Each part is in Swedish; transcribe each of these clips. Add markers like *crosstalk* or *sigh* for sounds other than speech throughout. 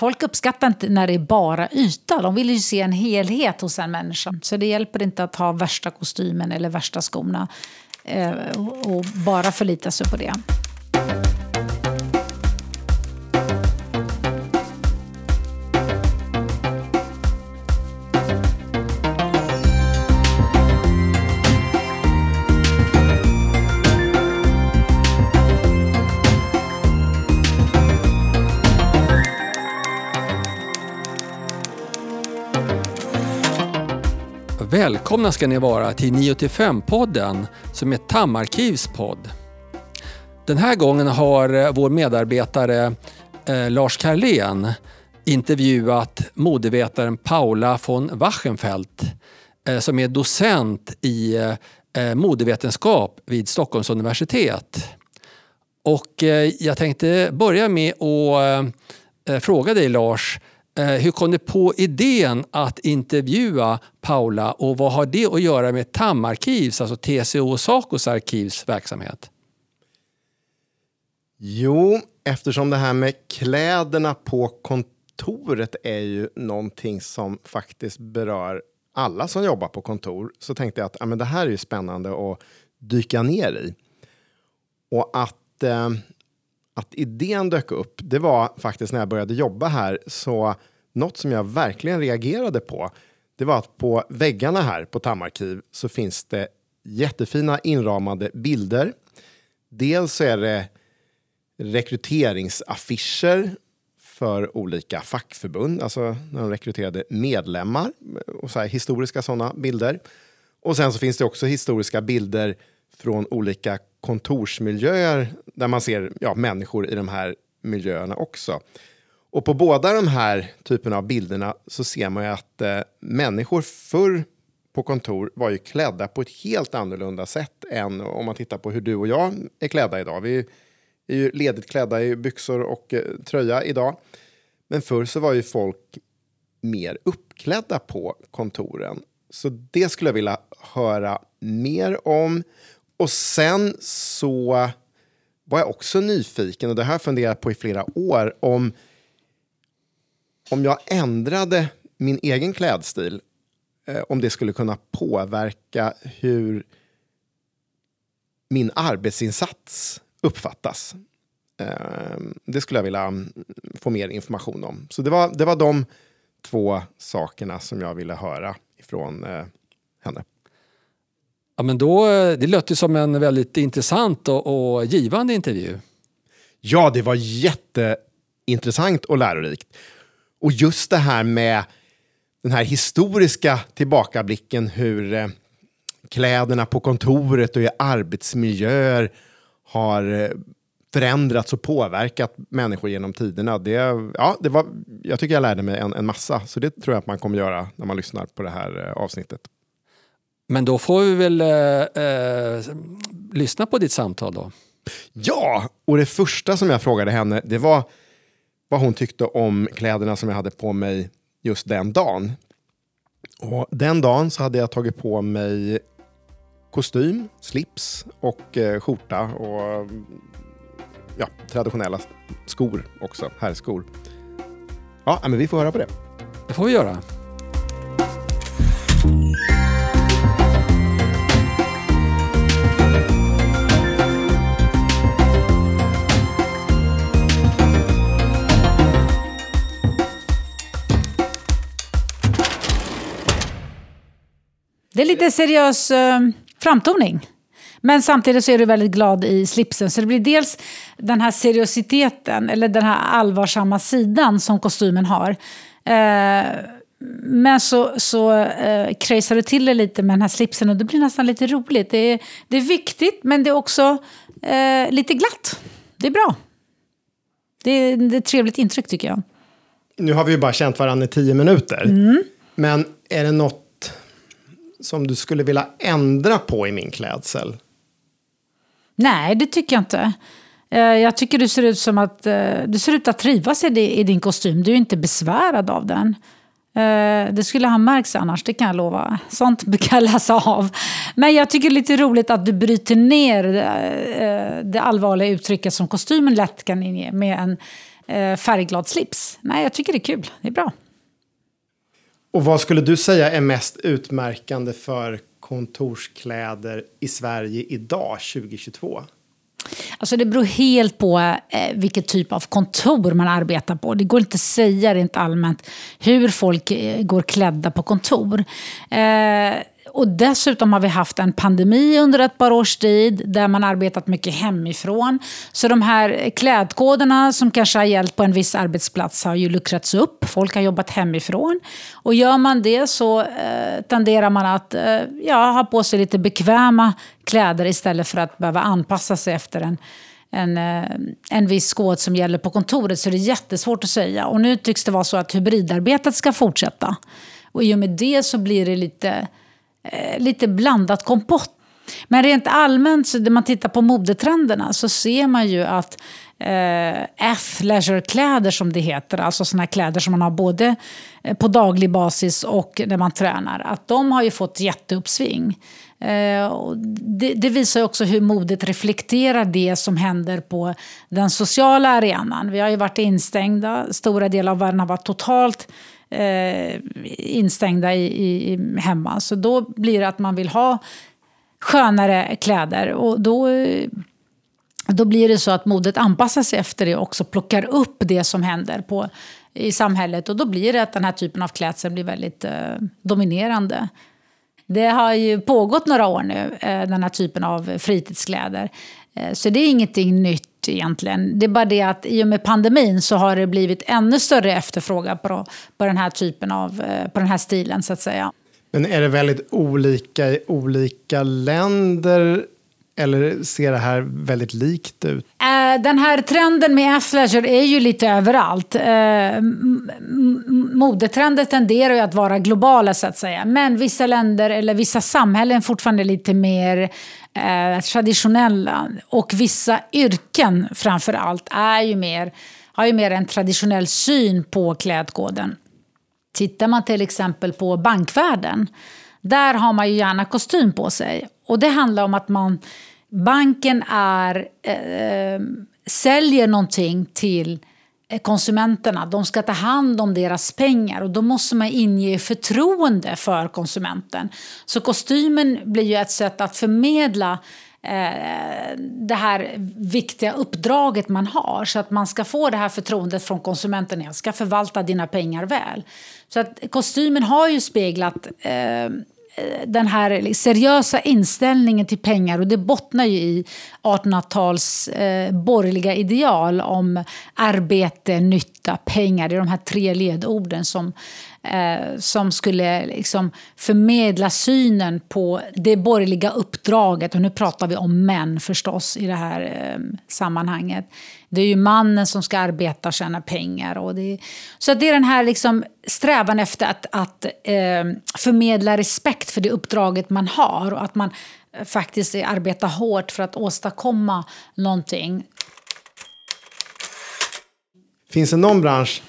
Folk uppskattar inte när det är bara yta. De vill ju se en helhet hos en människa. Så det hjälper inte att ha värsta kostymen eller värsta skorna eh, och bara förlita sig på det. Välkomna ska ni vara till 985-podden som är Tamarkivs podd. Den här gången har eh, vår medarbetare eh, Lars Karlén intervjuat modevetaren Paula von Wachenfeldt eh, som är docent i eh, eh, modevetenskap vid Stockholms universitet. Och eh, jag tänkte börja med att eh, eh fråga dig Lars, Eh, Eh, hur kom du på idén att intervjua Paula och vad har det att göra med TAM-arkivs, alltså TCO och Sacos arkivs verksamhet? Jo, eftersom det här med kläderna på kontoret är ju någonting som faktiskt berör alla som jobbar på kontor så tänkte jag att ja, men det här är ju spännande att dyka ner i. Och att eh, att idén dök upp, det var faktiskt när jag började jobba här, så något som jag verkligen reagerade på, det var att på väggarna här på Tamarkiv så finns det jättefina inramade bilder. Dels så är det rekryteringsaffischer för olika fackförbund, alltså när de rekryterade medlemmar och så här, historiska sådana bilder. Och sen så finns det också historiska bilder från olika kontorsmiljöer där man ser ja, människor i de här miljöerna också. Och på båda de här typerna av bilderna så ser man ju att eh, människor förr på kontor var ju klädda på ett helt annorlunda sätt än om man tittar på hur du och jag är klädda idag. Vi är ju ledigt klädda i byxor och eh, tröja idag. Men förr så var ju folk mer uppklädda på kontoren. Så det skulle jag vilja höra mer om. Och sen så var jag också nyfiken, och det har jag funderat på i flera år, om, om jag ändrade min egen klädstil, eh, om det skulle kunna påverka hur min arbetsinsats uppfattas. Eh, det skulle jag vilja mm, få mer information om. Så det var, det var de två sakerna som jag ville höra ifrån eh, henne. Ja, men då, eh, det låter som en väldigt intressant och, och givande intervju. Ja, det var jätteintressant och lärorikt. Och just det här med den här historiska tillbakablicken hur eh, kläderna på kontoret och i arbetsmiljöer har eh, förändrats och påverkat människor genom tiderna. Det, ja, det var, jag tycker jag lärde mig en, en massa, så det tror jag att man kommer göra när man lyssnar på det här avsnittet. Men då får vi väl eh, eh, lyssna på ditt samtal då. Ja, och det första som jag frågade henne det var vad hon tyckte om kläderna som jag hade på mig just den dagen. Och den dagen så hade jag tagit på mig kostym, slips och eh, skjorta och ja, traditionella skor också, herrskor. Ja, men vi får höra på det. Det får vi göra. Det är lite seriös eh, framtoning. Men samtidigt så är du väldigt glad i slipsen. Så det blir dels den här seriositeten, eller den här allvarsamma sidan som kostymen har. Eh, men så, så eh, krejsar du till det lite med den här slipsen och det blir nästan lite roligt. Det är, det är viktigt, men det är också eh, lite glatt. Det är bra. Det är, det är ett trevligt intryck tycker jag. Nu har vi ju bara känt varandra i tio minuter. Mm. Men är det något som du skulle vilja ändra på i min klädsel? Nej, det tycker jag inte. Eh, jag tycker du ser ut som att eh, du ser ut att trivas i din kostym. Du är inte besvärad av den. Eh, det skulle ha märkts annars, det kan jag lova. Sånt kan jag läsa av. Men jag tycker det är lite roligt att du bryter ner det allvarliga uttrycket som kostymen lätt kan inge med en färgglad slips. Nej, jag tycker det är kul. Det är bra. Och vad skulle du säga är mest utmärkande för kontorskläder i Sverige idag, 2022? Alltså det beror helt på eh, vilket typ av kontor man arbetar på. Det går inte att säga rent allmänt hur folk eh, går klädda på kontor. Eh, och dessutom har vi haft en pandemi under ett par års tid där man arbetat mycket hemifrån. Så de här klädkoderna som kanske har gällt på en viss arbetsplats har ju luckrats upp. Folk har jobbat hemifrån. Och gör man det så eh, tenderar man att eh, ja, ha på sig lite bekväma kläder istället för att behöva anpassa sig efter en en, eh, en viss kod som gäller på kontoret så det är jättesvårt att säga. Och nu tycks det vara så att hybridarbetet ska fortsätta. Och i och med det så blir det lite eh, lite blandat kompott. Men rent allmänt, så när man tittar på modetrenderna, så ser man ju att eh, F-leisure-kläder som det heter, alltså sådana kläder som man har både eh, på daglig basis och när man tränar, att de har ju fått jätteuppsving. Eh, och det, det, visar också hur modet reflekterar det som händer på den sociala arenan. Vi har ju varit instängda, stora delar av världen har varit totalt eh, instängda i, i, hemma. Så då blir det att man vill ha skönare kläder. Och då, eh, då blir det så att modet anpassar sig efter det och också plockar upp det som händer på, i samhället. Och då blir det att den här typen av klädsel blir väldigt eh, dominerande. Det har ju pågått några år nu, eh, den här typen av fritidskläder. Eh, så det är ingenting nytt egentligen. Det är bara det att i och med pandemin så har det blivit ännu större efterfrågan på, på den här typen av, eh, på den här stilen så att säga. Men är det väldigt olika i olika länder? Eller ser det här väldigt likt ut? Eh, den här trenden med athleisure är ju lite överallt. Eh, Modetrender tenderar ju att vara globala så att säga. Men vissa länder eller vissa samhällen är fortfarande lite mer eh, traditionella. Och vissa yrken framför allt är ju mer, har ju mer en traditionell syn på klädkoden. Tittar man till exempel på bankvärlden, där har man ju gärna kostym på sig. Och det handlar om att man, banken är, eh, säljer någonting till konsumenterna. De ska ta hand om deras pengar och då måste man inge förtroende för konsumenten. Så kostymen blir ju ett sätt att förmedla eh, det här viktiga uppdraget man har så att man ska få det här förtroendet från konsumenten. Jag ska förvalta dina pengar väl. Så att kostymen har ju speglat eh, den här seriösa inställningen till pengar och det bottnar ju i 1800-tals eh, borgerliga ideal om arbete, nytta, pengar. Det är de här tre ledorden som, eh, som skulle liksom förmedla synen på det borgerliga uppdraget. Och nu pratar vi om män förstås i det här eh, sammanhanget. Det är ju mannen som ska arbeta och tjäna pengar. Och det, så det är den här liksom strävan efter att, att eh, förmedla respekt för det uppdraget man har och att man eh, faktiskt arbetar hårt för att åstadkomma någonting. Finns det någon bransch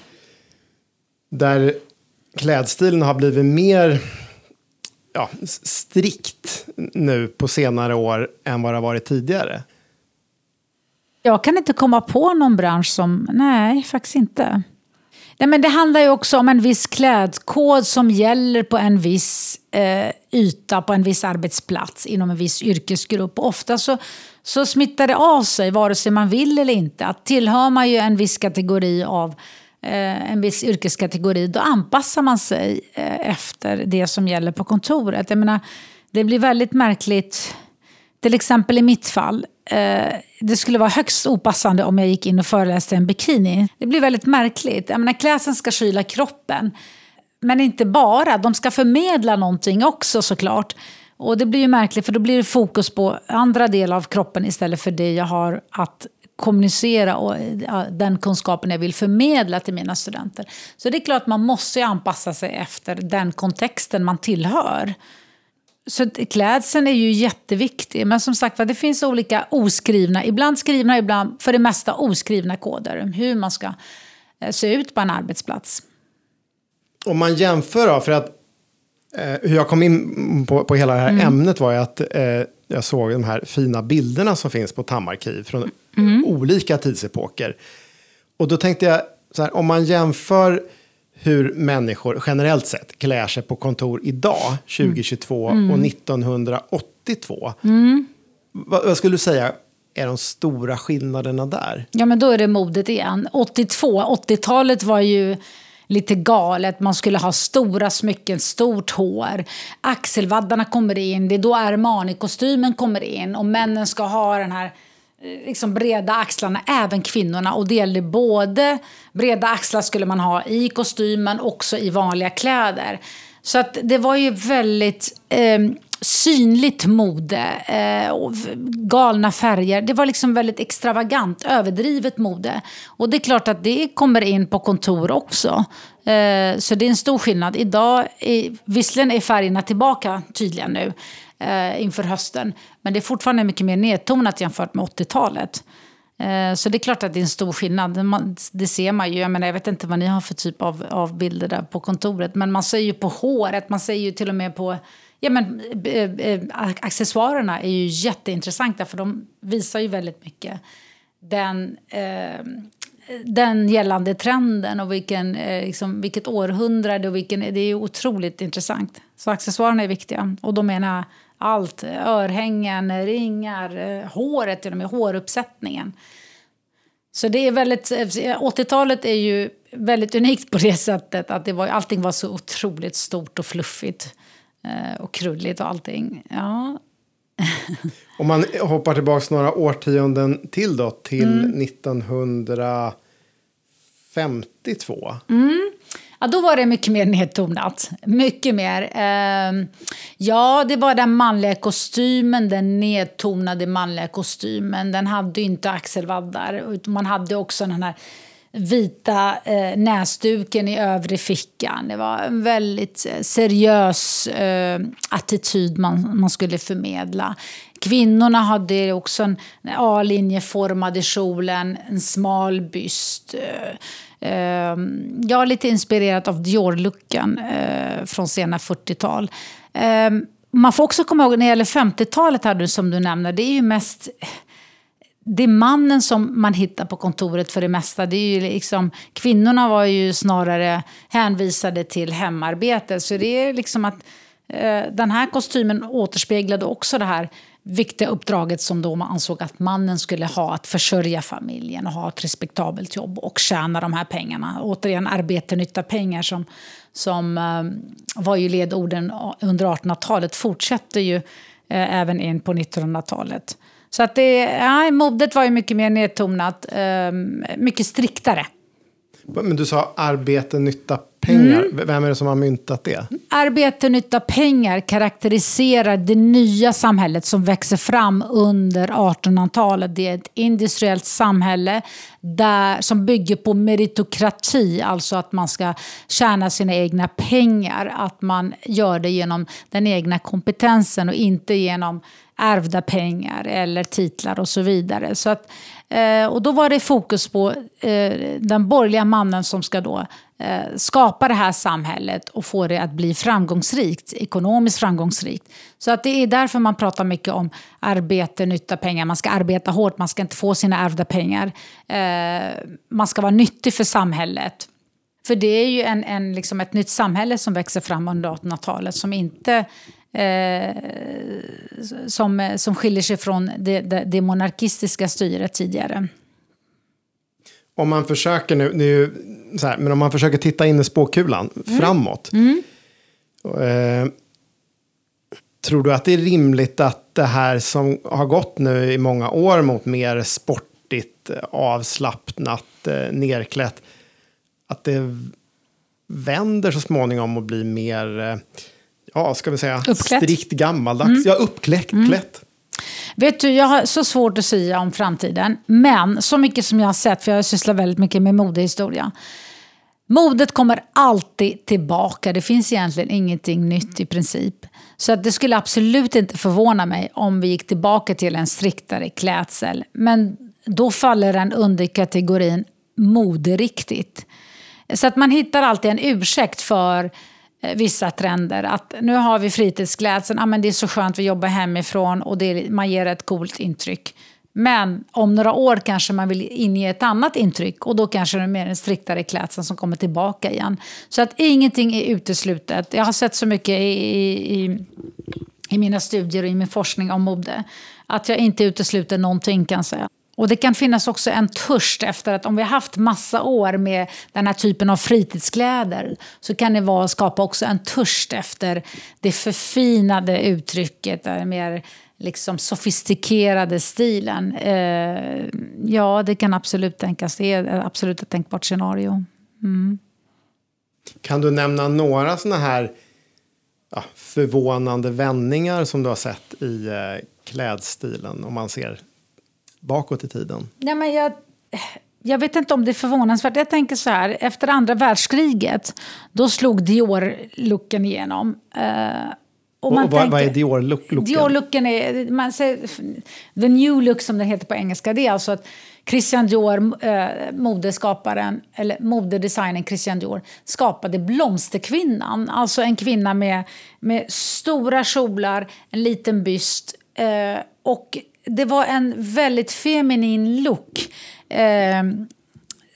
där klädstilen har blivit mer ja, strikt nu på senare år än vad det har varit tidigare? Jag kan inte komma på någon bransch som... Nej, faktiskt inte. Nej, men det handlar ju också om en viss klädkod som gäller på en viss eh, yta, på en viss arbetsplats, inom en viss yrkesgrupp. Och ofta så, så smittar det av sig, vare sig man vill eller inte. Att tillhör man ju en viss kategori av eh, Eh, en viss yrkeskategori, då anpassar man sig eh, efter det som gäller på kontoret. Jag menar, det blir väldigt märkligt, till exempel i mitt fall, eh, det skulle vara högst opassande om jag gick in och föreläste en bikini. Det blir väldigt märkligt. Jag menar, klädseln ska kyla kroppen. Men inte bara, de ska förmedla någonting också såklart. Och det blir ju märkligt för då blir det fokus på andra delar av kroppen istället för det jag har att kommunicera och den kunskapen jag vill förmedla till mina studenter. Så det är klart man måste anpassa sig efter den kontexten man tillhör. Så klädseln är ju jätteviktig. Men som sagt det finns olika oskrivna, ibland skrivna, ibland för det mesta oskrivna koder. Hur man ska eh, se ut på en arbetsplats. Om man jämför då, för att eh, hur jag kom in på, på hela det här mm. ämnet var ju att eh, jag såg de här fina bilderna som finns på Tammarkiv från mm. olika tidsepoker. Och då tänkte jag, så här, om man jämför hur människor generellt sett klär sig på kontor idag, 2022 Mm. och 1982. Vad, vad skulle du säga är de stora skillnaderna där? Ja, men då är det modet igen. 82, 80-talet var ju lite galet. Man skulle ha stora smycken, stort hår. Axelvaddarna kommer in. Det är då Armani-kostymen kommer in. Och männen ska ha den här eh, liksom breda axlarna, även kvinnorna. Och det gäller både breda axlar skulle man ha i kostymen, också i vanliga kläder. Så att det var ju väldigt eh, synligt mode, eh, och galna färger. Det var liksom väldigt extravagant, överdrivet mode. Och det är klart att det kommer in på kontor också. Eh, så det är en stor skillnad. Idag, är, visserligen är färgerna tillbaka tydliga nu eh, inför hösten. Men det är fortfarande mycket mer nedtonat jämfört med 80-talet. Eh, så det är klart att det är en stor skillnad. Det ser man ju. Jag, menar, jag vet inte vad ni har för typ av, av bilder där på kontoret. Men man ser ju på håret, man ser ju till och med på... Ja, men, eh, eh, accessoarerna är ju jätteintressanta för de visar ju väldigt mycket den, eh, den gällande trenden och vilken, eh, liksom, vilket århundrade. Och vilken, det är ju otroligt intressant. Så accessoarerna är viktiga. Och då menar jag allt. Örhängen, ringar, eh, håret, till och med håruppsättningen. Så det är väldigt, 80-talet är ju väldigt unikt på det sättet att det var, allting var så otroligt stort och fluffigt eh, Och krulligt och allting. Ja, *laughs* Om man hoppar tillbaka några årtionden till då, till Mm. 1952. Ja, då var det mycket mer nedtonat. Mycket mer. Ehm, ja, det var den manliga kostymen, den nedtonade manliga kostymen. Den hade inte axelvaddar. Man hade också den här vita eh, näsduken i övre fickan. Det var en väldigt eh, seriös eh, attityd man, man skulle förmedla. Kvinnorna hade också en A-linjeformad kjolen, en smal byst. Eh, eh jag är lite inspirerat av Dior-looken eh, från sena 40-tal. Eh, man får också komma ihåg när det gäller 50-talet här, som du nämner, det är ju mest det är mannen som man hittar på kontoret för det mesta. Det är ju liksom, kvinnorna var ju snarare hänvisade till hemarbete. Så det är liksom att eh, den här kostymen återspeglade också det här viktiga uppdraget som då man ansåg att mannen skulle ha att försörja familjen och ha ett respektabelt jobb och tjäna de här pengarna. Återigen arbete, nytta, pengar som, som eh, var ju ledorden under 1800-talet fortsätter ju eh, även in på 1900-talet. Så att det, ja, modet var ju mycket mer nedtonat, ehm, mycket striktare. Men du sa arbete, nytta, pengar. Mm. Vem är det som har myntat det? Arbete, nytta, pengar karaktäriserar det nya samhället som växer fram under 1800-talet. Det är ett industriellt samhälle där, som bygger på meritokrati, alltså att man ska tjäna sina egna pengar. Att man gör det genom den egna kompetensen och inte genom ärvda pengar eller titlar och så vidare. Så att, eh, och då var det fokus på eh, den borgerliga mannen som ska då Eh, skapa det här samhället och få det att bli framgångsrikt, ekonomiskt framgångsrikt. Så att det är därför man pratar mycket om arbete, nytta, pengar. Man ska arbeta hårt, man ska inte få sina ärvda pengar. Eh, man ska vara nyttig för samhället. För det är ju en, en, liksom ett nytt samhälle som växer fram under 1800-talet som inte eh, som, som skiljer sig från det, det, det monarkistiska styret tidigare. Om man försöker nu, nu så här, men om man försöker titta in i spåkulan framåt. Eh, tror du att det är rimligt att det här som har gått nu i många år mot mer sportigt, eh, avslappnat, eh, nerklätt, att det vänder så småningom och blir mer, eh, ja, ska vi säga, Uppklätt. strikt gammaldags. Ja, uppklätt. klätt. Vet du, jag har så svårt att säga om framtiden. Men så mycket som jag har sett, för jag sysslar väldigt mycket med modehistoria. Modet kommer alltid tillbaka. Det finns egentligen ingenting nytt i princip. Så att det skulle absolut inte förvåna mig om vi gick tillbaka till en striktare klädsel. Men då faller den under kategorin moderiktigt. Så att man hittar alltid en ursäkt för Eh, vissa trender. Att nu har vi fritidsklädseln, ah, men det är så skönt, vi jobbar hemifrån och det man ger ett coolt intryck. Men om några år kanske man vill inge ett annat intryck och då kanske det är mer en striktare klädsel som kommer tillbaka igen. Så att ingenting är uteslutet. Jag har sett så mycket i, i, i mina studier och i min forskning om mode att jag inte utesluter någonting kan jag säga. Och det kan finnas också en törst efter att om vi har haft massa år med den här typen av fritidskläder så kan det vara skapa också en törst efter det förfinade uttrycket, den mer liksom sofistikerade stilen. Eh, ja, det kan absolut tänkas. Det är absolut ett tänkbart scenario. Mm. Kan du nämna några såna här ja, förvånande vändningar som du har sett i eh, klädstilen om man ser bakåt i tiden? Ja, men jag, jag vet inte om det är förvånansvärt. Jag tänker så här, efter andra världskriget då slog Dior-looken igenom. Uh, och, man och vad, vad är Dior-looken? Dior-looken är, man säger, the new look som den heter på engelska, det är alltså att Christian Dior, eh, modeskaparen, eller modedesignern Christian Dior, skapade Blomsterkvinnan. Alltså en kvinna med, med stora kjolar, en liten byst eh, och det var en väldigt feminin look eh,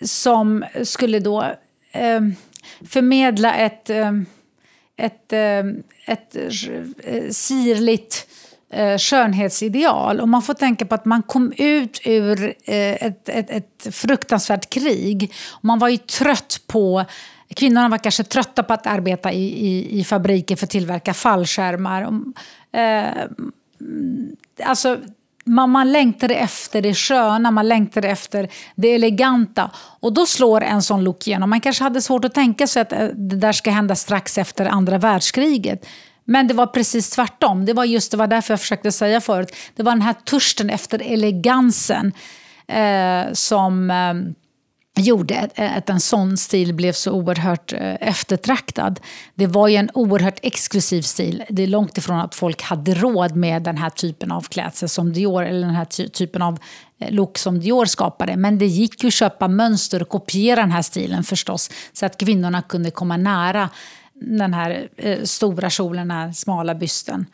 som skulle då eh, förmedla ett, ehm, ehm, eh, ett, ett, ett sirligt eh, skönhetsideal. Och man får tänka på att man kom ut ur eh, ett, ett, ett fruktansvärt krig. Och man var ju trött på Kvinnorna var kanske trötta på att arbeta i, i, i fabriker för att tillverka fallskärmar. Eh, alltså, man, man längtade efter det sköna, man längtade efter det eleganta. Och då slår en sån look igenom. Man kanske hade svårt att tänka sig att eh, det där ska hända strax efter andra världskriget. Men det var precis tvärtom. Det var just det var därför jag försökte säga förut. Det var den här törsten efter elegansen eh, som eh, gjorde att en sån stil blev så oerhört eh, eftertraktad. Det var ju en oerhört exklusiv stil. Det är långt ifrån att folk hade råd med den här typen av klädsel som Dior, eller den här typen av eh, look som Dior skapade. Men det gick ju att köpa mönster och kopiera den här stilen förstås, så att kvinnorna kunde komma nära den här eh, stora kjolen, den här smala bysten.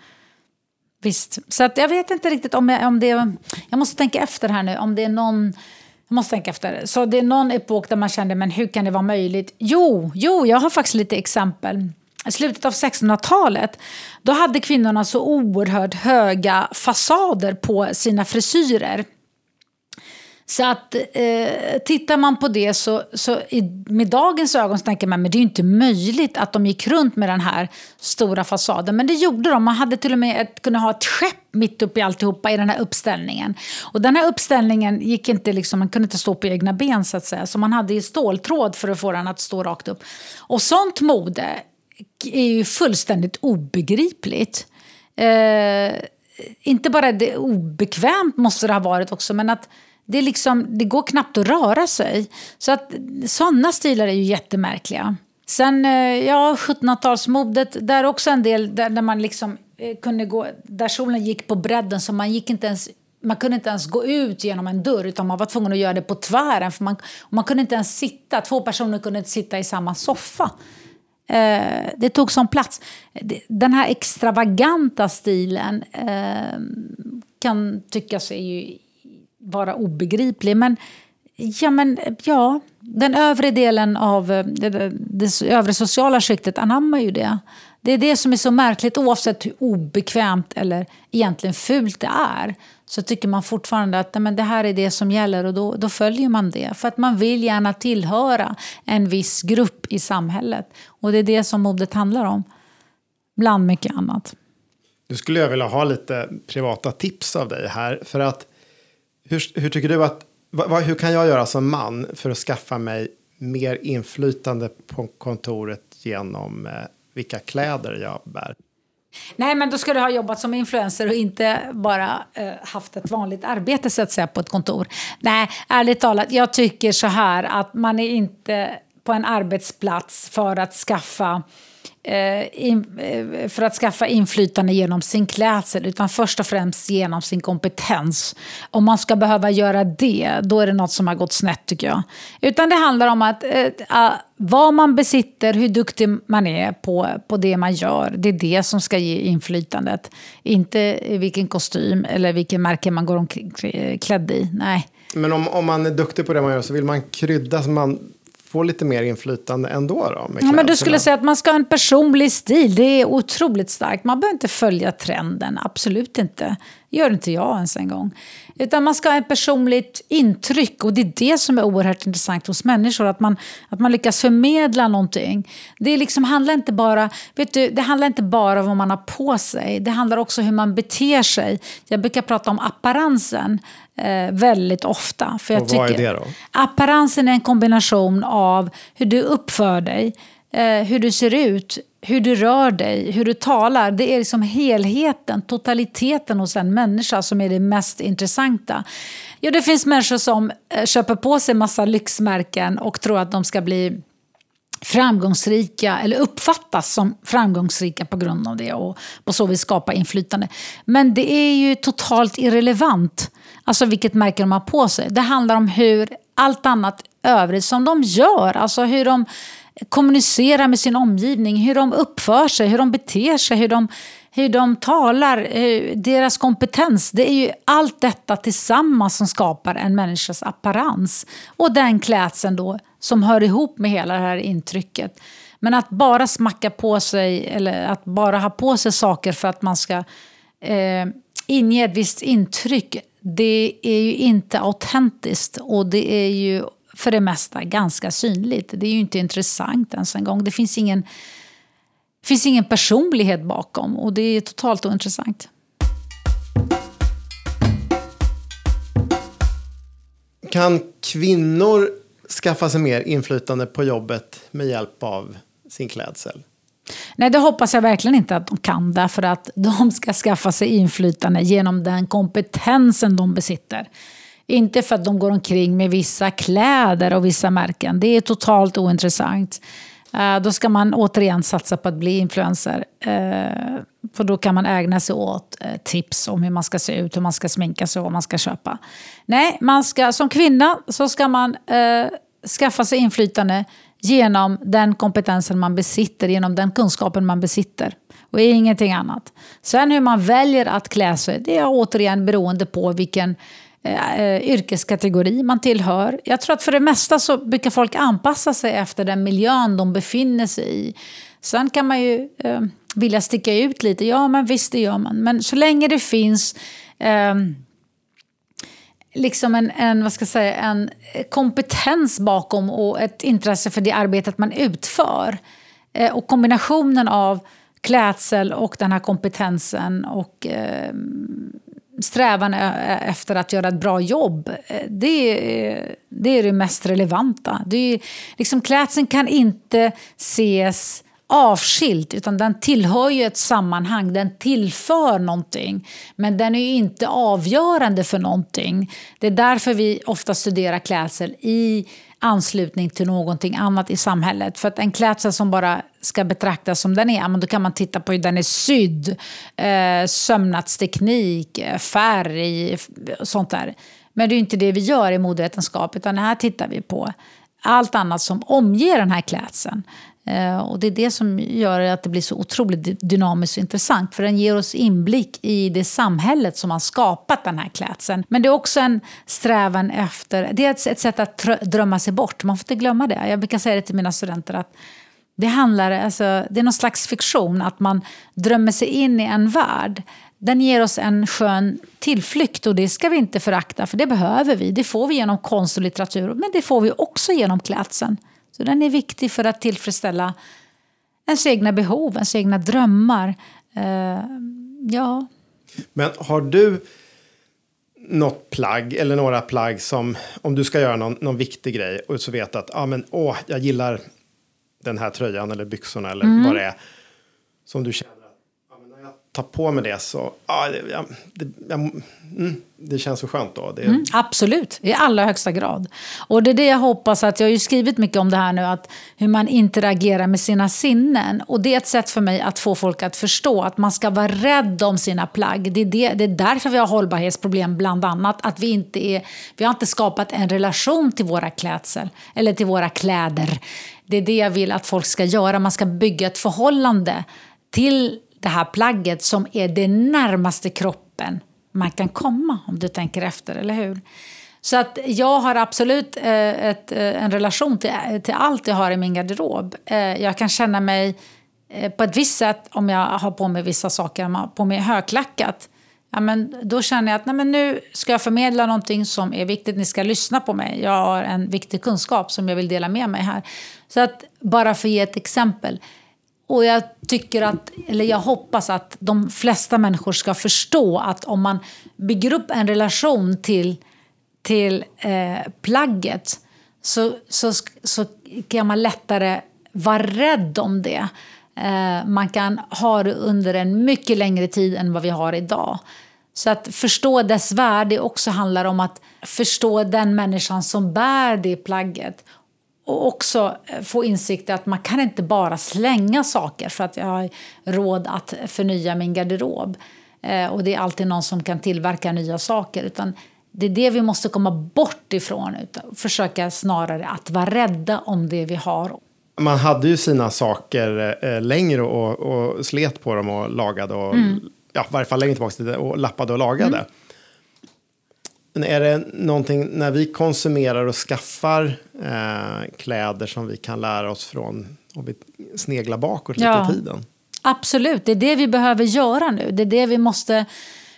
Visst. Så att jag vet inte riktigt om, jag, om det... Jag måste tänka efter här nu, om det är någon måste tänka efter. Så det är någon epok där man kände, men hur kan det vara möjligt? Jo, jo, jag har faktiskt lite exempel. I slutet av 1600-talet då hade kvinnorna så oerhört höga fasader på sina frisyrer. Så att eh, tittar man på det så, så i, med dagens ögon så tänker man men det är ju inte möjligt att de gick runt med den här stora fasaden. Men det gjorde de. Man hade till och med ett, kunnat ha ett skepp mitt uppe i alltihopa i den här uppställningen. Och den här uppställningen gick inte liksom, man kunde inte stå på egna ben så att säga. Så man hade ju ståltråd för att få den att stå rakt upp. Och sånt mode är ju fullständigt obegripligt. Eh, inte bara det obekvämt måste det ha varit också, men att det, är liksom, det går knappt att röra sig. Så att sådana stilar är ju jättemärkliga. Sen, eh, ja, 1700-talsmodet, där också en del där, där man liksom eh, kunde gå, där solen gick på bredden så man gick inte ens man kunde inte ens gå ut genom en dörr utan man var tvungen att göra det på tvären. För man, man kunde inte ens sitta, två personer kunde inte sitta i samma soffa. Eh, det tog som plats. Den här extravaganta stilen eh, kan tyckas är ju vara obegriplig. Men ja, men ja, den övre delen av eh, det, det, det övre sociala skiktet anammar ju det. Det är det som är så märkligt, oavsett hur obekvämt eller egentligen fult det är. Så tycker man fortfarande att nej, men det här är det som gäller och då, då följer man det. För att man vill gärna tillhöra en viss grupp i samhället. Och det är det som modet handlar om. Bland mycket annat. Nu skulle jag vilja ha lite privata tips av dig här. För att hur, hur tycker du att, vad, hur kan jag göra som man för att skaffa mig mer inflytande på kontoret genom eh, vilka kläder jag bär? Nej, men då ska du ha jobbat som influencer och inte bara eh, haft ett vanligt arbete så att säga på ett kontor. Nej, ärligt talat, jag tycker så här att man är inte på en arbetsplats för att skaffa eh, eh, för att skaffa inflytande genom sin klädsel utan först och främst genom sin kompetens. Om man ska behöva göra det, då är det något som har gått snett tycker jag. Utan det handlar om att eh, vad man besitter, hur duktig man är på, på det man gör, det är det som ska ge inflytandet. Inte vilken kostym eller vilken märke man går omkring klädd i. Nej. Men om, om man är duktig på det man gör så vill man krydda så man få lite mer inflytande ändå? Då, ja, men du skulle säga att man ska ha en personlig stil. Det är otroligt starkt. Man behöver inte följa trenden. Absolut inte. Gör inte jag ens en gång. Utan man ska ha ett personligt intryck. Och det är det som är oerhört intressant hos människor. Att man, att man lyckas förmedla någonting. Det liksom handlar inte bara vet du, det handlar inte bara om vad man har på sig. Det handlar också om hur man beter sig. Jag brukar prata om apparensen eh, väldigt ofta. För jag och vad tycker, är det då? Apparensen är en kombination av hur du uppför dig, eh, hur du ser ut, hur du rör dig, hur du talar. Det är liksom helheten, totaliteten hos en människa som är det mest intressanta. Jo, det finns människor som eh, köper på sig massa lyxmärken och tror att de ska bli framgångsrika eller uppfattas som framgångsrika på grund av det och på så vis skapa inflytande. Men det är ju totalt irrelevant, alltså vilket märke de har på sig. Det handlar om hur allt annat övrigt som de gör, alltså hur de kommunicera med sin omgivning, hur de uppför sig, hur de beter sig, hur de, hur de talar, eh, deras kompetens. Det är ju allt detta tillsammans som skapar en människas apparens. Och den klädseln då som hör ihop med hela det här intrycket. Men att bara smacka på sig eller att bara ha på sig saker för att man ska eh, inge ett visst intryck, det är ju inte autentiskt och det är ju för det mesta ganska synligt. Det är ju inte intressant ens en gång. Det finns ingen, finns ingen personlighet bakom och det är totalt ointressant. Kan kvinnor skaffa sig mer inflytande på jobbet med hjälp av sin klädsel? Nej, det hoppas jag verkligen inte att de kan. Därför att de ska skaffa sig inflytande genom den kompetensen de besitter. Inte för att de går omkring med vissa kläder och vissa märken. Det är totalt ointressant. Eh, då ska man återigen satsa på att bli influencer. Eh, för då kan man ägna sig åt eh, tips om hur man ska se ut, hur man ska sminka sig och vad man ska köpa. Nej, man ska, som kvinna så ska man skaffa sig inflytande genom den kompetensen man besitter, genom den kunskapen man besitter. Och ingenting annat. Sen hur man väljer att klä sig, det är återigen beroende på vilken Eh, eh, yrkeskategori man tillhör. Jag tror att för det mesta så brukar folk anpassa sig efter den miljön de befinner sig i. Sen kan man ju eh, vilja sticka ut lite, ja men visst det gör man. Men så länge det finns eh, liksom en, en, vad ska jag säga, en kompetens bakom och ett intresse för det arbetet man utför. Eh, och kombinationen av klädsel och den här kompetensen och eh, strävan efter att göra ett bra jobb, eh, det är det, är det mest relevanta. Det är, liksom, klädseln kan inte ses avskilt, utan den tillhör ju ett sammanhang, den tillför någonting. Men den är ju inte avgörande för någonting. Det är därför vi ofta studerar klädsel i anslutning till någonting annat i samhället. För att en klädsel som bara ska betraktas som den är, då kan man titta på hur den är sydd, eh, sömnadsteknik, eh, färg färg, sånt där. Men det är inte det vi gör i modevetenskap, utan här tittar vi på allt annat som omger den här klädseln. Eh, och det är det som gör att det blir så otroligt dynamiskt och intressant. För den ger oss inblick i det samhället som har skapat den här klädseln. Men det är också en strävan efter, det är ett, ett sätt att drömma sig bort. Man får inte glömma det. Jag brukar säga det till mina studenter att det handlar, alltså, det är någon slags fiktion, att man drömmer sig in i en värld. Den ger oss en skön tillflykt och det ska vi inte förakta, för det behöver vi. Det får vi genom konst och litteratur, men det får vi också genom klädseln. Så den är viktig för att tillfredsställa ens egna behov, ens egna drömmar. Uh, ja. Men har du något plagg eller några plagg som om du ska göra någon, någon viktig grej och så vet att ah, men, åh, jag gillar den här tröjan eller byxorna eller mm. vad det är. Som du känner tar på mig det så, ja, det, jag, det, jag, mm, det känns så skönt då. Det, Mm, absolut, i allra högsta grad. Och det är det jag hoppas att, jag har ju skrivit mycket om det här nu, att hur man interagerar med sina sinnen. Och det är ett sätt för mig att få folk att förstå att man ska vara rädd om sina plagg. Det är, det, det är därför vi har hållbarhetsproblem bland annat. Att vi inte är, vi har inte skapat en relation till våra klädsel, eller till våra kläder. Det är det jag vill att folk ska göra, man ska bygga ett förhållande till det här plagget som är det närmaste kroppen man kan komma om du tänker efter, eller hur? Så att jag har absolut eh, ett, eh, en relation till, till allt jag har i min garderob. Eh, jag kan känna mig eh, på ett visst sätt om jag har på mig vissa saker, om jag har på mig högklackat. Ja, men då känner jag att nej, men nu ska jag förmedla någonting som är viktigt, ni ska lyssna på mig. Jag har en viktig kunskap som jag vill dela med mig här. Så att bara för att ge ett exempel. Och jag tycker att, eller jag hoppas att de flesta människor ska förstå att om man bygger upp en relation till, till eh, plagget så, så, så kan man lättare vara rädd om det. Eh, man kan ha det under en mycket längre tid än vad vi har idag. Så att förstå dess värde också handlar om att förstå den människan som bär det plagget och också eh, få insikt i att man kan inte bara slänga saker för att jag har råd att förnya min garderob. Eh, och det är alltid någon som kan tillverka nya saker. Utan det är det vi måste komma bort ifrån. Utan försöka snarare att vara rädda om det vi har. Man hade ju sina saker eh, längre och, och, slet på dem och lagade och mm. ja, i varje fall längre tillbaka och lappade och lagade. Mm. Men är det någonting när vi konsumerar och skaffar eh, kläder som vi kan lära oss från om vi sneglar bakåt lite ja, i tiden? Absolut, det är det vi behöver göra nu. Det är det vi måste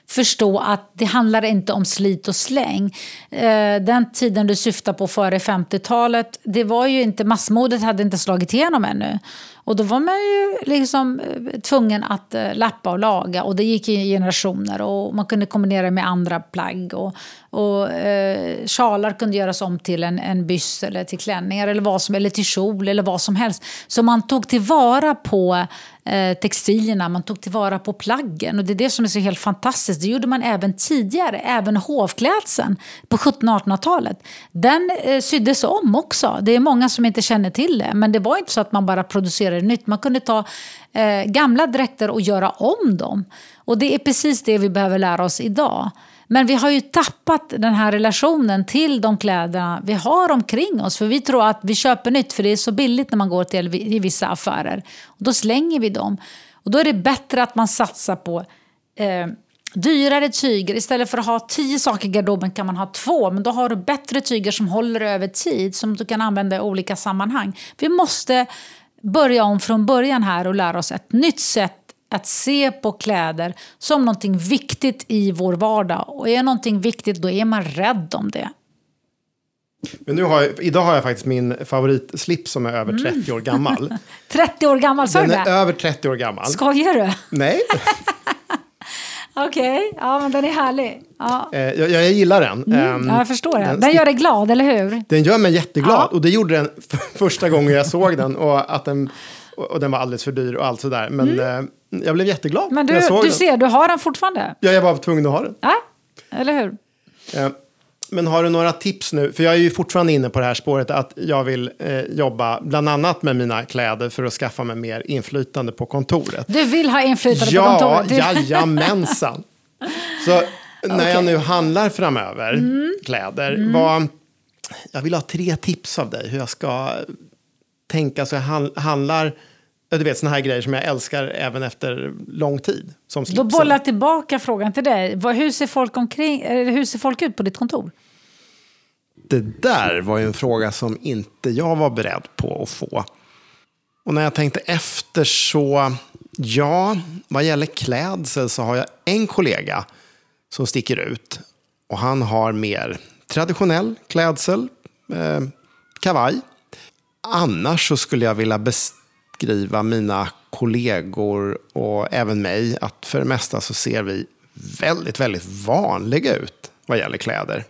förstå att det handlar inte om slit och släng. Eh, den tiden du syftar på före 50-talet, det var ju inte, massmodet hade inte slagit igenom ännu. Och då var man ju liksom eh, tvungen att eh, lappa och laga och det gick i generationer och man kunde kombinera med andra plagg. Och, och eh, sjalar kunde göras om till en, en byst eller till klänningar eller, vad som, eller till kjol eller vad som helst. Så man tog tillvara på eh, textilierna, man tog tillvara på plaggen och det är det som är så helt fantastiskt. Det gjorde man även tidigare, även hovklädseln på 1700-1800-talet. Den eh, syddes om också. Det är många som inte känner till det, men det var inte så att man bara producerade nytt. Man kunde ta eh, gamla dräkter och göra om dem. Och det är precis det vi behöver lära oss idag. Men vi har ju tappat den här relationen till de kläderna vi har omkring oss. För vi tror att vi köper nytt för det är så billigt när man går till i vissa affärer. Och då slänger vi dem. Och då är det bättre att man satsar på eh, dyrare tyger. Istället för att ha tio saker i garderoben kan man ha två. Men då har du bättre tyger som håller över tid. Som du kan använda i olika sammanhang. Vi måste börja om från början här och lära oss ett nytt sätt att se på kläder som någonting viktigt i vår vardag. Och är någonting viktigt då är man rädd om det. Men nu har jag, idag har jag faktiskt min favoritslips som är över 30 mm. år gammal. *laughs* 30 år gammal, sa du det? Den är över 30 år gammal. Skojar du? Nej. *laughs* Okej, okay. ja men den är härlig. Ja. Eh, jag, jag, gillar den. Mm, ja, jag förstår det. Den, den gör dig glad, eller hur? Den gör mig jätteglad. Ja. Och det gjorde den *laughs* första gången jag såg den. Och, att den, och den var alldeles för dyr och allt sådär. Men mm. eh, jag blev jätteglad Men du, jag såg du den. ser, du har den fortfarande. Ja, jag var tvungen att ha den. Ja, eller hur? Men har du några tips nu? För jag är ju fortfarande inne på det här spåret att jag vill eh, jobba bland annat med mina kläder för att skaffa mig mer inflytande på kontoret. Du vill ha inflytande ja, på kontoret? Ja, jajamensan. Så *laughs* när okay. jag nu handlar framöver mm. kläder, mm. Vad, jag vill ha tre tips av dig hur jag ska tänka så jag handlar du vet såna här grejer som jag älskar även efter lång tid. Som Då bollar jag tillbaka frågan till dig. Hur ser, folk omkring, hur ser folk ut på ditt kontor? Det där var ju en fråga som inte jag var beredd på att få. Och när jag tänkte efter så, ja, vad gäller klädsel så har jag en kollega som sticker ut. Och han har mer traditionell klädsel, eh, kavaj. Annars så skulle jag vilja beskriva mina kollegor och även mig att för det mesta så ser vi väldigt, väldigt vanliga ut vad gäller kläder.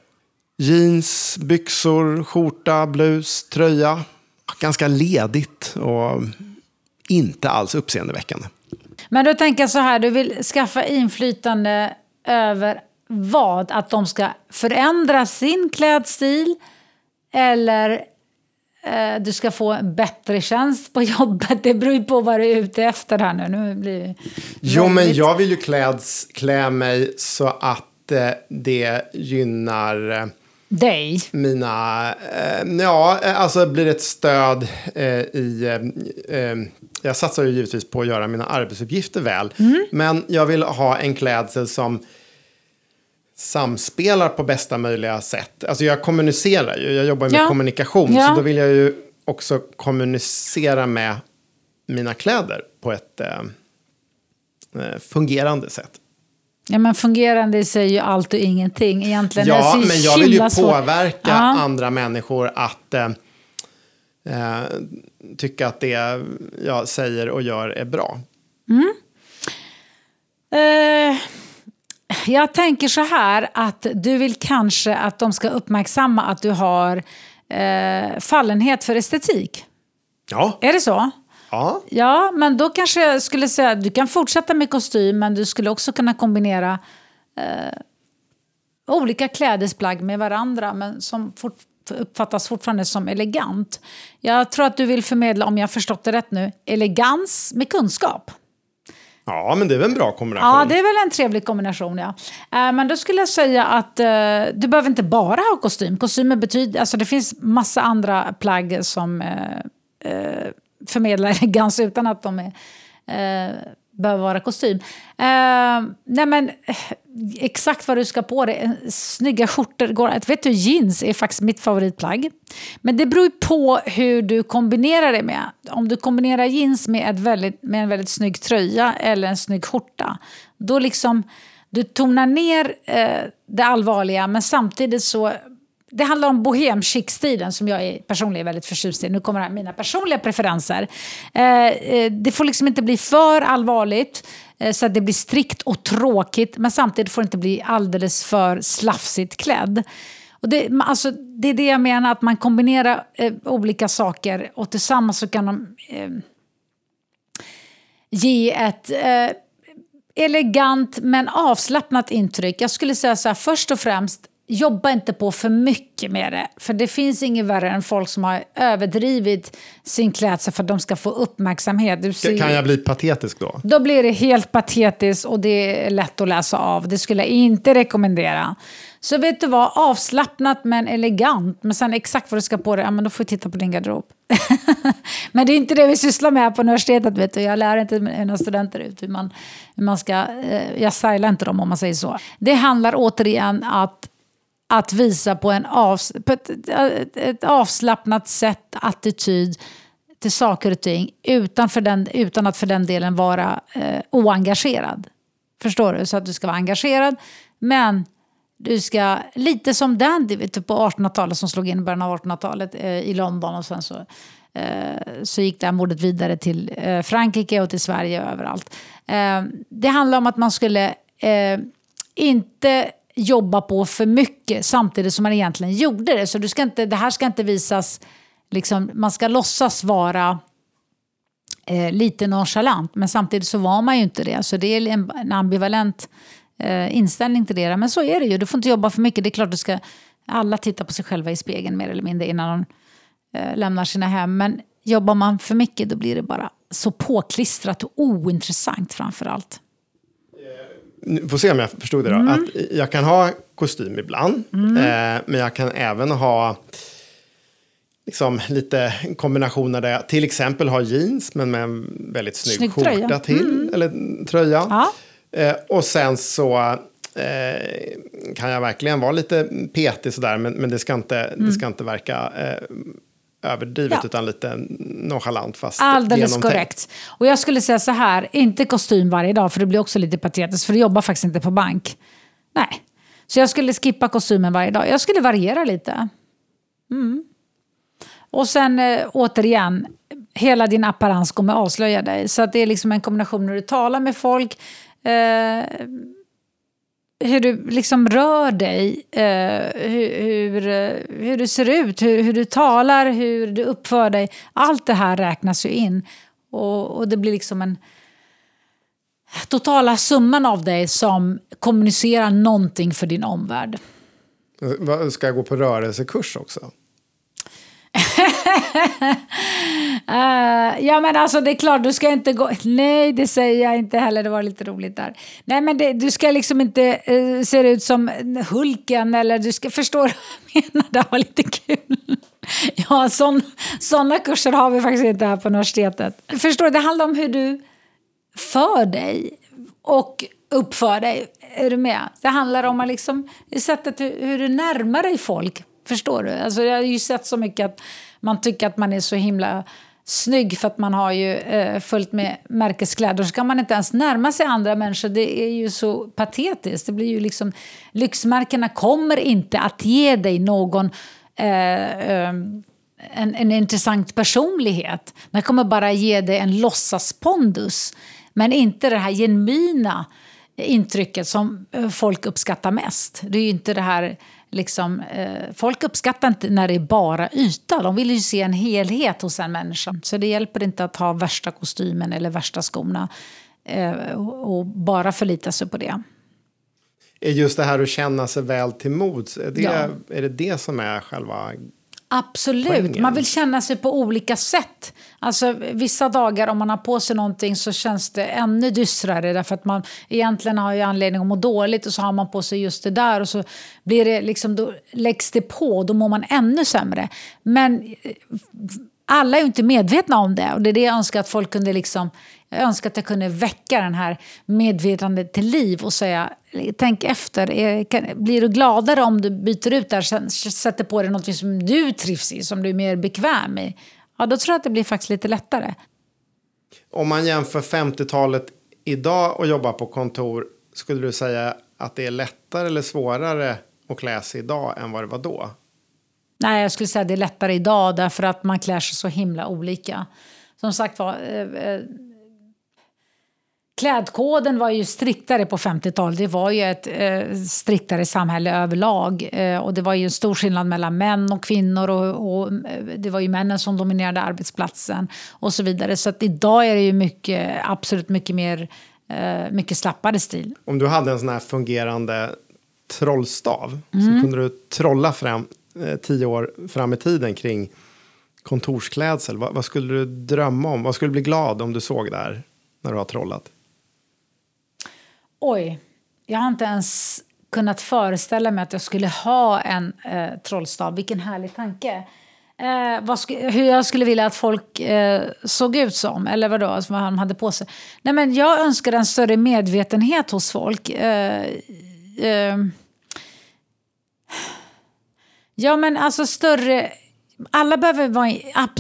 Jeans, byxor, skjorta, blus, tröja. Ganska ledigt och inte alls uppseendeväckande. Men då tänker jag så här, du vill skaffa inflytande över vad? Att de ska förändra sin klädstil eller du ska få en bättre tjänst på *laughs* jobbet. Det beror ju på vad du är ute efter här nu. nu blir Jo, men jag vill ju kläds, klä mig så att eh, det gynnar eh, Dig. mina... Eh, ja, eh, alltså blir ett stöd eh, i... Eh, eh, jag satsar ju givetvis på att göra mina arbetsuppgifter väl. Men jag vill ha en klädsel som samspelar på bästa möjliga sätt. Alltså jag kommunicerar ju, jag jobbar med Ja. kommunikation. Ja. Så då vill jag ju också kommunicera med mina kläder på ett eh, eh, fungerande sätt. Ja, men fungerande är ju allt och ingenting egentligen. Ja, men jag vill ju påverka Ja. andra människor att eh, eh, tycka att det jag säger och gör är bra. Eh, jag tänker så här att du vill kanske att de ska uppmärksamma att du har eh, fallenhet för estetik. Ja, Är det så? ja. Ja, men då kanske jag skulle säga att du kan fortsätta med kostym men du skulle också kunna kombinera eh, olika klädesplagg med varandra men som fort, uppfattas fortfarande som elegant. Jag tror att du vill förmedla, om jag förstått det rätt nu, elegans med kunskap ja, men det är väl en bra kombination. Ja, det är väl en trevlig kombination. Ja. Eh, men då skulle jag säga att eh, du behöver inte bara ha kostym. Kostymer betyder, alltså det finns massa andra plagg som eh, eh, förmedlar *laughs* elegans utan att de är, eh, behöver vara kostym. Uh, nej men, eh, exakt vad du ska på dig. Eh, snygga skjortor. Går, vet du, jeans är faktiskt mitt favoritplagg. Men det beror ju på hur du kombinerar det med. Om du kombinerar jeans med, ett väldigt, med en väldigt snygg tröja eller en snygg skjorta. Då liksom, du tonar ner eh, det allvarliga men samtidigt så det handlar om bohem stilen som jag är personligen väldigt förtjust i. Nu kommer här mina personliga preferenser. Eh, eh, det får liksom inte bli för allvarligt eh, så att det blir strikt och tråkigt men samtidigt får det inte bli alldeles för slafsigt klädd. Och det, alltså, det är det jag menar, att man kombinerar eh, olika saker och tillsammans så kan de eh, ge ett eh, elegant men avslappnat intryck. Jag skulle säga så här, först och främst, jobba inte på för mycket med det. För det finns inget värre än folk som har överdrivit sin klädsel för att de ska få uppmärksamhet. Ser, Kan jag bli patetisk då? Då blir det helt patetiskt och det är lätt att läsa av. Det skulle jag inte rekommendera. Så vet du vad, avslappnat men elegant. Men sen exakt vad du ska på dig, ja, men då får du titta på din garderob. *laughs* men det är inte det vi sysslar med här på universitetet. Vet du. Jag lär inte mina studenter ut hur man, hur man ska... Eh, jag stylar inte dem om man säger så. Det handlar återigen att att visa på, en avs på ett, ett, avslappnat sätt, attityd till saker och ting utan, för den, utan att för den delen vara eh, oengagerad. Förstår du? Så att du ska vara engagerad, men du ska, lite som Dandy typ på 1800-talet som slog in i början av 1800-talet eh, i London och sen så, eh, så gick det här mordet vidare till eh, Frankrike och till Sverige och överallt. Eh, det handlar om att man skulle eh, inte jobba på för mycket samtidigt som man egentligen gjorde det. Så du ska inte, det här ska inte visas, liksom, man ska låtsas vara eh, lite nonchalant men samtidigt så var man ju inte det. Så det är en, en ambivalent eh, inställning till det. Men så är det ju, du får inte jobba för mycket. Det är klart du ska, alla tittar på sig själva i spegeln mer eller mindre innan de eh, lämnar sina hem. Men jobbar man för mycket då blir det bara så påklistrat och ointressant framför allt. Nu Får se om jag förstod det då. Att jag kan ha kostym ibland. Eh, men jag kan även ha liksom, lite kombinationer där jag till exempel har jeans men med en väldigt snygg, Snygg skjorta tröja. till. Eller en tröja. Ja. Eh, och sen så eh, kan jag verkligen vara lite petig sådär. Men, men det, ska inte, det ska inte verka eh, överdrivet. Ja. utan lite nonchalant fast Alldeles genomtänkt. korrekt. Och jag skulle säga så här, inte kostym varje dag för det blir också lite patetiskt för du jobbar faktiskt inte på bank. Nej. Så jag skulle skippa kostymen varje dag. Jag skulle variera lite. Mm. Och sen eh, återigen, hela din apparens kommer avslöja dig. Så att det är liksom en kombination när du talar med folk, eh, hur du liksom rör dig, eh, hur, hur, hur du ser ut, hur, hur du talar, hur du uppför dig. Allt det här räknas ju in. Och, och det blir liksom en... totala summan av dig som kommunicerar någonting för din omvärld. Ska jag gå på rörelsekurs också? Uh, *laughs* ja men alltså det är klart, du ska inte gå... Nej, det säger jag inte heller, det var lite roligt där. Nej men det, du ska liksom inte uh, se ut som Hulken eller du ska förstå vad jag menar, det var lite kul. *laughs* ja, sådana kurser har vi faktiskt inte här på universitetet. Förstår du, det handlar om hur du för dig och uppför dig. Är du med? Det handlar om att liksom, sättet hur du närmar dig folk. Förstår du? Alltså, jag har ju sett så mycket att man tycker att man är så himla snygg för att man har ju eh, fullt med märkeskläder. Så kan man inte ens närma sig andra människor. Det är ju så patetiskt. Det blir ju liksom, lyxmärkena kommer inte att ge dig någon eh, eh, en, en intressant personlighet. Den kommer bara ge dig en låtsaspondus. Men inte det här genuina intrycket som eh, folk uppskattar mest. Det är ju inte det här liksom, eh, folk uppskattar inte när det är bara yta. De vill ju se en helhet hos en människa. Så det hjälper inte att ha värsta kostymen eller värsta skorna eh, och bara förlita sig på det. Är just det här att känna sig väl till mods, är det, ja. är det det som är själva Absolut, poängen. man vill känna sig på olika sätt. Alltså, vissa dagar om man har på sig någonting så känns det ännu dystrare därför att man egentligen har ju anledning att må dåligt och så har man på sig just det där och så blir det liksom, då läggs det på och då mår man ännu sämre. Men eh, alla är ju inte medvetna om det och det är det jag önskar att folk kunde liksom jag önskar att jag kunde väcka den här medvetandet till liv och säga tänk efter. Blir du gladare om du byter ut det här, sätter på dig något som du trivs i, som du är mer bekväm i? Ja, då tror jag att det blir faktiskt lite lättare. Om man jämför 50-talet idag och jobbar på kontor, skulle du säga att det är lättare eller svårare att klä sig idag än vad det var då? Nej, jag skulle säga att det är lättare idag därför att man klär sig så himla olika. Som sagt var, eh, eh, Klädkoden var ju striktare på 50-talet. Det var ju ett eh, striktare samhälle överlag. Eh, och det var ju en stor skillnad mellan män och kvinnor. Och, och, eh, det var ju männen som dominerade arbetsplatsen och så vidare. Så att idag är det ju mycket, absolut mycket mer eh, mycket slappare stil. Om du hade en sån här fungerande trollstav mm. så kunde du trolla fram eh, tio år fram i tiden kring kontorsklädsel. Vad, vad skulle du drömma om? Vad skulle du bli glad om du såg där när du har trollat? Oj, jag har inte ens kunnat föreställa mig att jag skulle ha en eh, trollstav. Vilken härlig tanke. Eh, hur jag skulle vilja att folk eh, såg ut som, eller vadå, alltså vad de hade på sig. Nej, men jag önskar en större medvetenhet hos folk. Eh, eh, ja, men alltså större alla behöver, vara,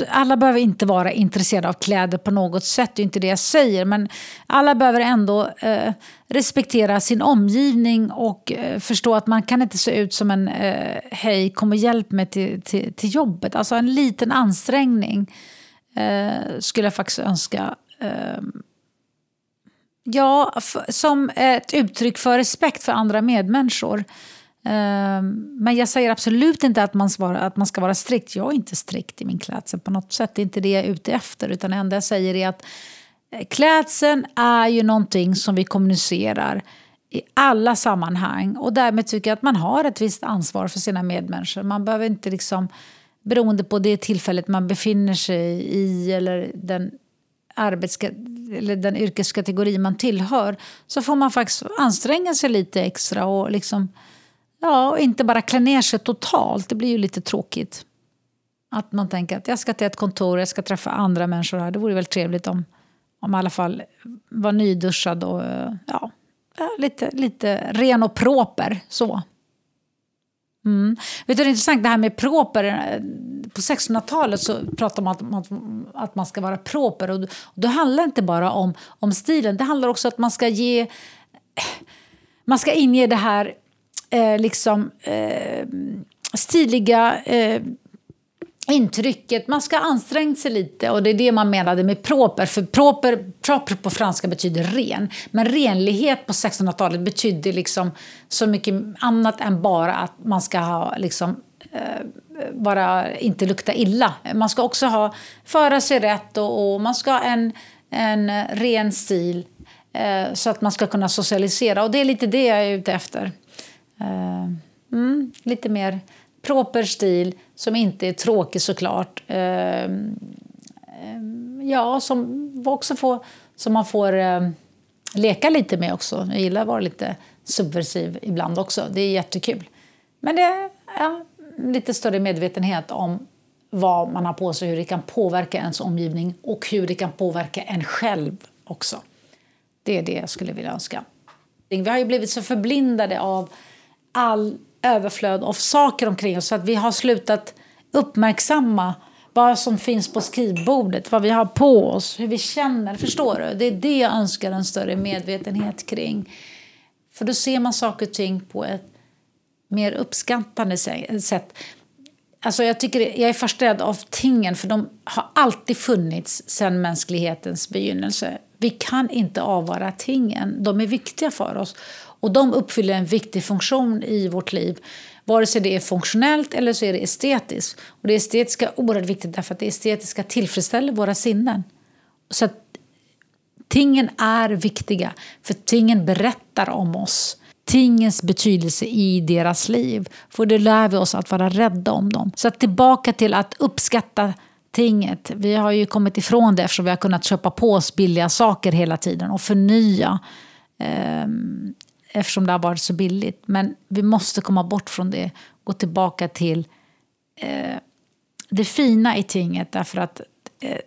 alla behöver inte vara intresserade av kläder på något sätt, det är inte det jag säger. Men alla behöver ändå eh, respektera sin omgivning och eh, förstå att man kan inte se ut som en eh, hej, kom och hjälp mig till, till, till jobbet. Alltså en liten ansträngning eh, skulle jag faktiskt önska. Ehm, ja, som ett uttryck för respekt för andra medmänniskor. Ehm, men jag säger absolut inte att man, ska vara, att man ska vara strikt. Jag är inte strikt i min klädsel på något sätt. Det är inte det jag är ute efter. Utan det enda jag säger är att eh, klädseln är ju någonting som vi kommunicerar i alla sammanhang. Och därmed tycker jag att man har ett visst ansvar för sina medmänniskor. Man behöver inte liksom, beroende på det tillfället man befinner sig i eller den, arbetska, eller den yrkeskategori man tillhör så får man faktiskt anstränga sig lite extra och liksom Ja, och inte bara klä ner sig totalt. Det blir ju lite tråkigt. Att man tänker att jag ska till ett kontor, jag ska träffa andra människor här. Det vore väl trevligt om, om i alla fall var nyduschad och ja, lite, lite ren och proper. Så. Mm. Vet du, det är intressant det här med proper. På 1600-talet så pratade man om att, att man ska vara proper. Och, och det handlar inte bara om, om stilen, det handlar också om att man ska ge... Man ska inge det här eh, liksom, eh, stiliga eh, intrycket. Man ska anstränga sig lite och det är det man menade med proper. För proper, proper på franska betyder ren. Men renlighet på 1600-talet betydde liksom så mycket annat än bara att man ska ha liksom, eh, bara inte lukta illa. Man ska också ha, föra sig rätt och, och man ska ha en, en ren stil Eh, så att man ska kunna socialisera. Och det är lite det jag är ute efter. Eh, mm, lite mer proper stil som inte är tråkig såklart. Eh, eh, ja, som också får, som man får eh, leka lite med också. Jag gillar att vara lite subversiv ibland också. Det är jättekul. Men det är ja, lite större medvetenhet om vad man har på sig, hur det kan påverka ens omgivning och hur det kan påverka en själv också. Det är det jag skulle vilja önska. Vi har ju blivit så förblindade av all överflöd av saker omkring oss så att vi har slutat uppmärksamma vad som finns på skrivbordet, vad vi har på oss, hur vi känner. Förstår du? Det är det jag önskar en större medvetenhet kring. För då ser man saker och ting på ett mer uppskattande sätt. Alltså jag, tycker, jag är fascinerad av tingen, för de har alltid funnits sedan mänsklighetens begynnelse. Vi kan inte avvara tingen. De är viktiga för oss. Och de uppfyller en viktig funktion i vårt liv. Vare sig det är funktionellt eller så är det estetiskt. Och det estetiska är oerhört viktigt därför att det estetiska tillfredsställer våra sinnen. Så att tingen är viktiga, för tingen berättar om oss. Tingens betydelse i deras liv. För det lär vi oss att vara rädda om dem. Så att tillbaka till att uppskatta tinget. Vi har ju kommit ifrån det eftersom vi har kunnat köpa på oss billiga saker hela tiden och förnya. Eh, eftersom det har varit så billigt. Men vi måste komma bort från det. och Gå tillbaka till eh, det fina i tinget. Därför att eh,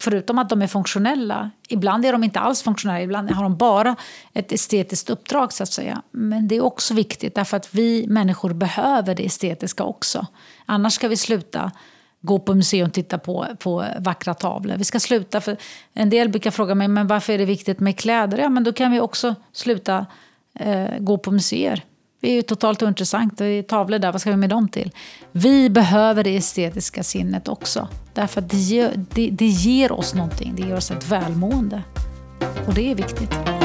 förutom att de är funktionella, ibland är de inte alls funktionella, ibland har de bara ett estetiskt uppdrag så att säga. Men det är också viktigt därför att vi människor behöver det estetiska också. Annars ska vi sluta gå på museum och titta på, på vackra tavlor. Vi ska sluta, för en del brukar fråga mig men varför är det viktigt med kläder. Ja, men då kan vi också sluta eh, gå på museer. Det är ju totalt ointressant. Det är tavlor där, vad ska vi med dem till? Vi behöver det estetiska sinnet också. Därför att det ger, det, det ger oss någonting. Det ger oss ett välmående. Och det är viktigt.